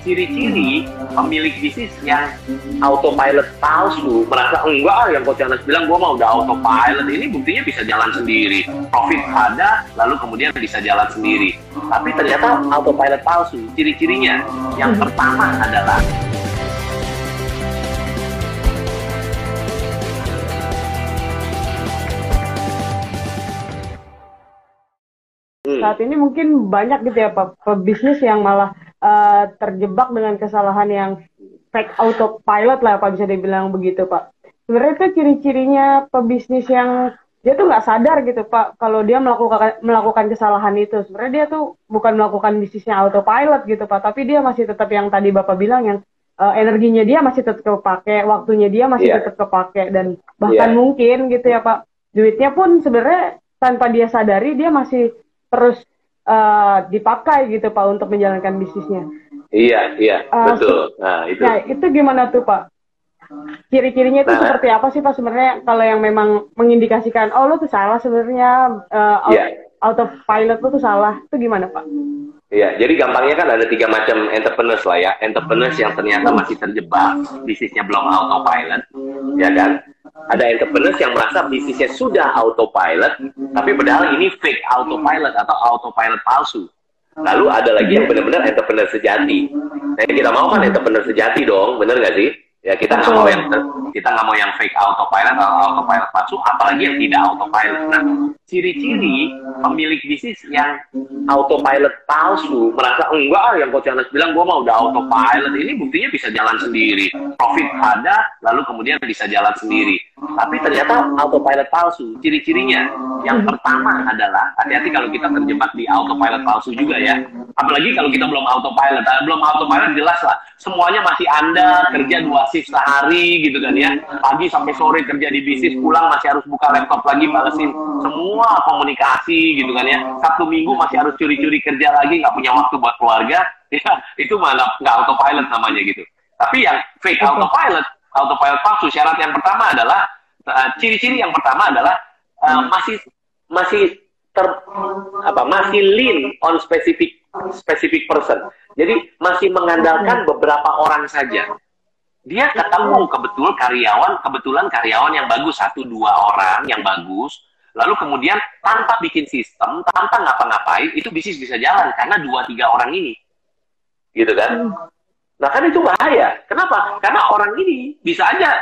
ciri-ciri pemilik bisnis yang autopilot palsu merasa enggak ah yang coach Anas bilang gue mau udah autopilot. Ini buktinya bisa jalan sendiri. Profit ada lalu kemudian bisa jalan sendiri. Tapi ternyata autopilot palsu ciri-cirinya yang pertama adalah saat ini mungkin banyak gitu ya Pak pebisnis yang malah uh, terjebak dengan kesalahan yang fake autopilot lah Pak bisa dibilang begitu Pak. Sebenarnya itu ciri-cirinya pebisnis yang dia tuh nggak sadar gitu Pak kalau dia melakukan melakukan kesalahan itu. Sebenarnya dia tuh bukan melakukan bisnisnya autopilot gitu Pak, tapi dia masih tetap yang tadi Bapak bilang yang uh, energinya dia masih tetap kepake, waktunya dia masih yeah. tetap kepake dan bahkan yeah. mungkin gitu ya Pak, duitnya pun sebenarnya tanpa dia sadari dia masih terus uh, dipakai gitu Pak untuk menjalankan bisnisnya. Iya, iya, uh, betul. Nah, itu. Nah, itu gimana tuh Pak? Ciri-cirinya itu nah, seperti apa sih Pak sebenarnya kalau yang memang mengindikasikan oh lu tuh salah sebenarnya uh, yeah. out of pilot lu tuh salah. Itu gimana Pak? Iya, jadi gampangnya kan ada tiga macam entrepreneurs lah ya. Entrepreneurs yang ternyata masih terjebak, bisnisnya belum autopilot, ya kan? Ada entrepreneurs yang merasa bisnisnya sudah autopilot, tapi padahal ini fake autopilot atau autopilot palsu. Lalu ada lagi yang benar-benar entrepreneur sejati. Nah, kita mau kan entrepreneur sejati dong, bener nggak sih? Ya kita nggak mau yang kita nggak mau yang fake autopilot atau autopilot palsu, apalagi yang tidak autopilot. Nah, ciri-ciri pemilik bisnis yang autopilot palsu merasa enggak ah yang coach Anas bilang gue mau udah autopilot ini buktinya bisa jalan sendiri, profit ada, lalu kemudian bisa jalan sendiri. Tapi ternyata autopilot palsu. Ciri-cirinya yang pertama adalah hati-hati kalau kita terjebak di autopilot palsu juga ya. Apalagi kalau kita belum autopilot, nah, belum autopilot jelas lah. Semuanya masih anda kerja dua shift sehari gitu kan ya. Pagi sampai sore kerja di bisnis pulang masih harus buka laptop lagi balesin semua komunikasi gitu kan ya. Sabtu minggu masih harus curi-curi kerja lagi nggak punya waktu buat keluarga. Ya itu malah nggak autopilot namanya gitu. Tapi yang fake autopilot autopilot palsu syarat yang pertama adalah uh, ciri-ciri yang pertama adalah uh, masih masih ter apa masih lean on specific specific person jadi masih mengandalkan beberapa orang saja. Dia ketemu kebetul karyawan, kebetulan karyawan yang bagus satu dua orang yang bagus. Lalu kemudian tanpa bikin sistem, tanpa ngapa-ngapain, itu bisnis bisa jalan karena dua tiga orang ini, gitu kan? Nah kan itu bahaya. Kenapa? Karena orang ini bisa aja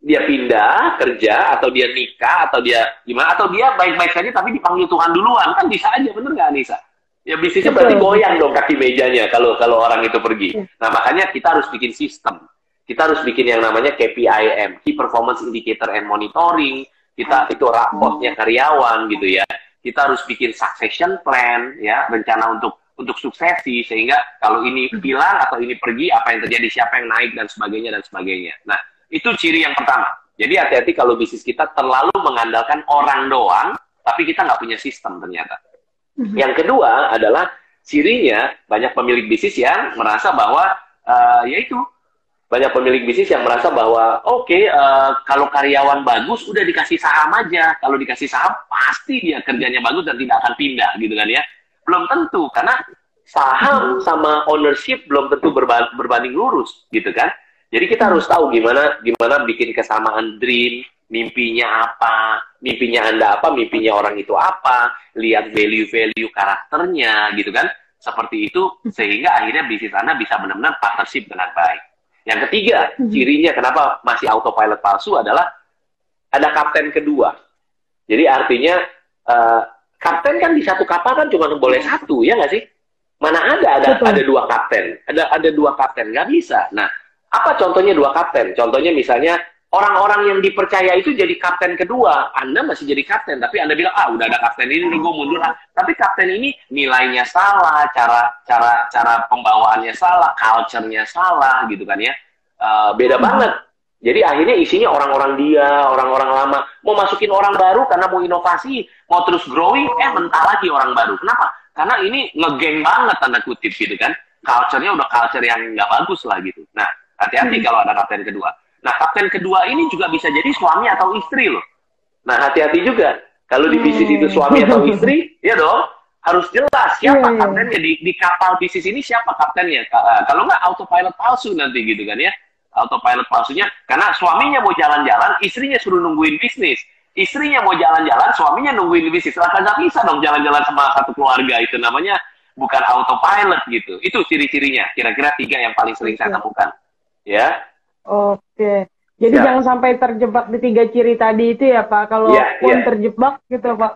dia pindah kerja atau dia nikah atau dia gimana atau dia baik-baik saja tapi dipanggil Tuhan duluan kan bisa aja bener nggak Anissa? Ya bisnisnya berarti goyang dong kaki mejanya kalau kalau orang itu pergi. Iya. Nah makanya kita harus bikin sistem. Kita harus bikin yang namanya KPIM, Key Performance Indicator and Monitoring. Kita itu rapotnya karyawan gitu ya. Kita harus bikin succession plan ya, rencana untuk untuk suksesi sehingga kalau ini hilang atau ini pergi apa yang terjadi, siapa yang naik dan sebagainya dan sebagainya. Nah itu ciri yang pertama. Jadi hati-hati kalau bisnis kita terlalu mengandalkan orang doang, tapi kita nggak punya sistem ternyata. Mhm. Yang kedua adalah cirinya banyak pemilik bisnis yang merasa bahwa uh, yaitu banyak pemilik bisnis yang merasa bahwa oke okay, uh, eh, kalau karyawan bagus udah dikasih saham aja kalau dikasih saham pasti dia kerjanya bagus dan tidak akan pindah gitu kan ya. Belum tentu karena saham sama ownership belum tentu berbanding lurus gitu kan. Jadi kita harus tahu gimana gimana bikin kesamaan dream mimpinya apa, mimpinya Anda apa, mimpinya orang itu apa, lihat value-value karakternya gitu kan. Seperti itu sehingga akhirnya bisnis Anda bisa benar-benar partnership dengan baik. Yang ketiga, mhm. cirinya kenapa masih autopilot palsu adalah ada kapten kedua. Jadi artinya uh, kapten kan di satu kapal kan cuma boleh satu, ya nggak sih? Mana ada ada ada dua kapten, ada ada dua kapten nggak bisa. Nah, apa contohnya dua kapten? Contohnya misalnya orang-orang yang dipercaya itu jadi kapten kedua. Anda masih jadi kapten, tapi Anda bilang, ah udah ada kapten ini, gue mundur lah. Tapi kapten ini nilainya salah, cara cara cara pembawaannya salah, culture-nya salah, gitu kan ya. Uh, beda hmm. banget. Jadi akhirnya isinya orang-orang dia, orang-orang lama. Mau masukin orang baru karena mau inovasi, mau terus growing, eh mentah lagi orang baru. Kenapa? Karena ini ngegeng banget tanda kutip gitu kan. Culture-nya udah culture yang nggak bagus lah gitu. Nah, hati-hati hmm. kalau ada kapten kedua. Nah, kapten kedua ini juga bisa jadi suami atau istri loh. Nah, hati-hati juga. Kalau di bisnis itu suami atau istri, ya dong. harus jelas siapa yeah, iya. kaptennya. Di, di kapal bisnis ini siapa kaptennya? Uh, kalau nggak autopilot palsu nanti gitu kan ya. Autopilot palsunya. Karena suaminya mau jalan-jalan istrinya suruh nungguin bisnis. Istrinya mau jalan-jalan suaminya nungguin bisnis. Lah kan nggak bisa dong jalan-jalan sama satu keluarga. Itu namanya bukan autopilot gitu. Itu ciri-cirinya. Kira-kira tiga yang paling sering saya temukan. Ya oke jadi ya. jangan sampai terjebak di tiga ciri tadi itu ya pak kalau ya, pun ya. terjebak gitu pak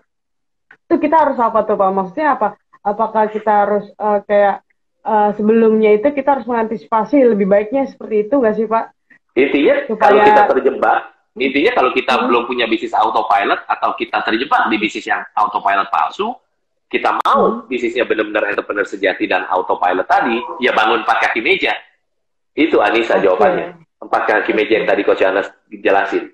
itu kita harus apa tuh pak maksudnya apa apakah kita harus uh, kayak uh, sebelumnya itu kita harus mengantisipasi lebih baiknya seperti itu nggak sih Pak? Intinya Supaya... kalau kita terjebak, intinya kalau kita hmm. belum punya bisnis autopilot atau kita terjebak di bisnis yang autopilot palsu, kita mau hmm. bisnisnya benar-benar entrepreneur sejati dan autopilot tadi, ya bangun empat kaki meja. Itu Anissa okay. jawabannya. Empat kaki meja yang tadi Coach Anas jelasin.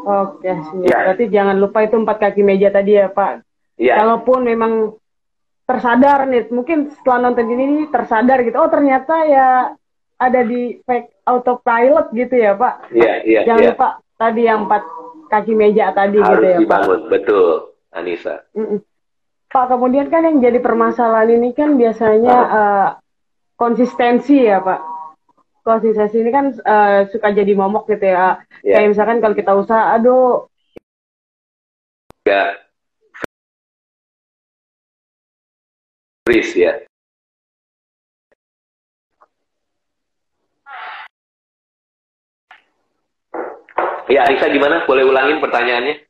Oke, ya. berarti jangan lupa itu empat kaki meja tadi ya Pak. Ya. Kalaupun memang tersadar nih mungkin setelah nonton ini tersadar gitu oh ternyata ya ada di fake autopilot gitu ya pak iya iya jangan yeah. lupa tadi yang empat kaki meja tadi Harus gitu ya dibangun. pak betul Anissa mm -mm. pak kemudian kan yang jadi permasalahan ini kan biasanya uh, konsistensi ya pak konsistensi ini kan uh, suka jadi momok gitu ya yeah. kayak misalkan kalau kita usaha aduh ya Chris ya. Ya, Arisa gimana? Boleh ulangin pertanyaannya?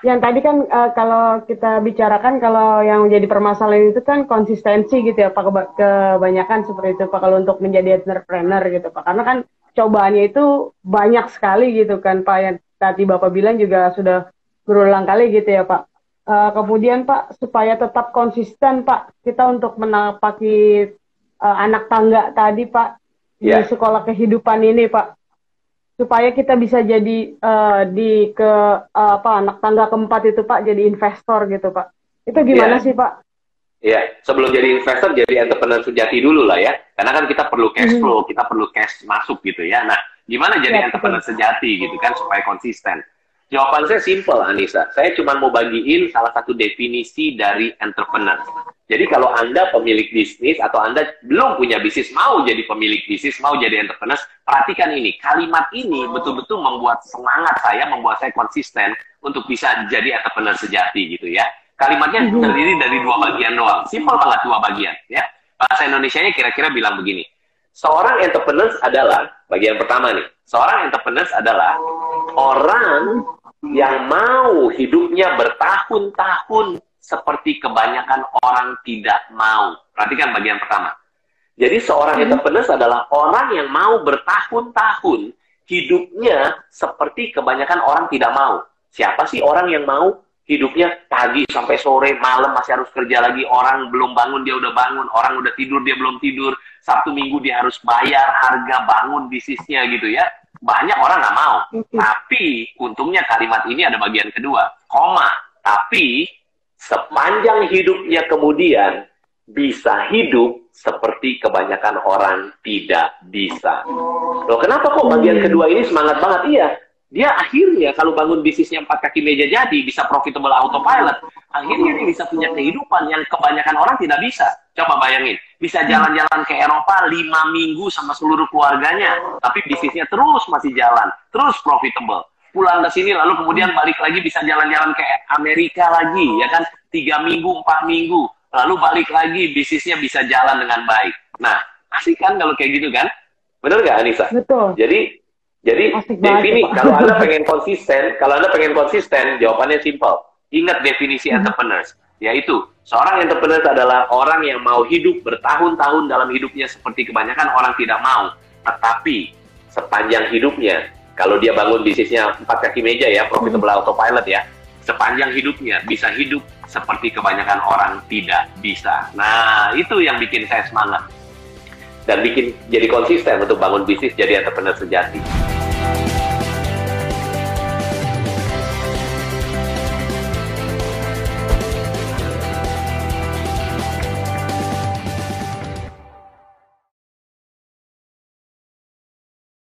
Yang tadi kan uh, kalau kita bicarakan kalau yang menjadi permasalahan itu kan konsistensi gitu ya Pak kebanyakan seperti itu Pak kalau untuk menjadi entrepreneur gitu Pak karena kan cobaannya itu banyak sekali gitu kan Pak yang tadi Bapak bilang juga sudah berulang kali gitu ya Pak Uh, kemudian Pak, supaya tetap konsisten Pak, kita untuk menapaki uh, anak tangga tadi Pak yeah. di ya. sekolah kehidupan ini Pak, supaya kita bisa jadi uh, di ke uh, apa anak tangga keempat itu Pak, jadi investor gitu Pak. Itu gimana yeah. sih Pak? Iya, yeah. sebelum jadi investor jadi entrepreneur sejati dulu lah ya. Karena kan kita perlu cash hmm. flow, hmm. kita perlu cash masuk gitu ya. Nah, gimana jadi yeah, entrepreneur betul. sejati gitu kan supaya konsisten? Jawaban saya simple, Anissa. Saya cuma mau bagiin salah satu definisi dari entrepreneur. Jadi kalau Anda pemilik bisnis atau Anda belum punya bisnis, mau jadi pemilik bisnis, mau jadi entrepreneur, perhatikan ini. Kalimat ini betul-betul membuat semangat saya, membuat saya konsisten untuk bisa jadi entrepreneur sejati gitu ya. Kalimatnya mhm. terdiri dari dua bagian doang. Simple banget dua bagian ya. Bahasa Indonesia-nya kira-kira bilang begini. Seorang entrepreneur adalah, bagian pertama nih, seorang entrepreneur adalah orang yang mau hidupnya bertahun-tahun seperti kebanyakan orang tidak mau. Perhatikan bagian pertama. Jadi seorang hmm. entrepreneur adalah orang yang mau bertahun-tahun hidupnya seperti kebanyakan orang tidak mau. Siapa sih orang yang mau hidupnya pagi sampai sore, malam masih harus kerja lagi, orang belum bangun dia udah bangun, orang udah tidur dia belum tidur, Sabtu Minggu dia harus bayar harga bangun bisnisnya gitu ya banyak orang nggak mau. Tapi untungnya kalimat ini ada bagian kedua, koma. Tapi sepanjang hidupnya kemudian bisa hidup seperti kebanyakan orang tidak bisa. Loh, kenapa kok bagian kedua ini semangat banget? Iya, dia akhirnya kalau bangun bisnisnya empat kaki meja jadi bisa profitable autopilot akhirnya dia bisa punya kehidupan yang kebanyakan orang tidak bisa. Coba bayangin bisa jalan-jalan ke Eropa lima minggu sama seluruh keluarganya tapi bisnisnya terus masih jalan terus profitable. Pulang ke sini lalu kemudian balik lagi bisa jalan-jalan ke Amerika lagi ya kan? Tiga minggu empat minggu lalu balik lagi bisnisnya bisa jalan dengan baik. Nah asik kan kalau kayak gitu kan? Benar nggak Anissa? Betul. Jadi jadi defini kalau Anda pengen konsisten, kalau Anda pengen konsisten, jawabannya simpel. Ingat definisi hmm. entrepreneurs, yaitu seorang entrepreneur adalah orang yang mau hidup bertahun-tahun dalam hidupnya seperti kebanyakan orang tidak mau. Tetapi sepanjang hidupnya, kalau dia bangun bisnisnya empat kaki meja ya, profitable hmm. autopilot ya, sepanjang hidupnya bisa hidup seperti kebanyakan orang tidak bisa. Nah, itu yang bikin saya semangat dan bikin jadi konsisten untuk bangun bisnis jadi entrepreneur sejati.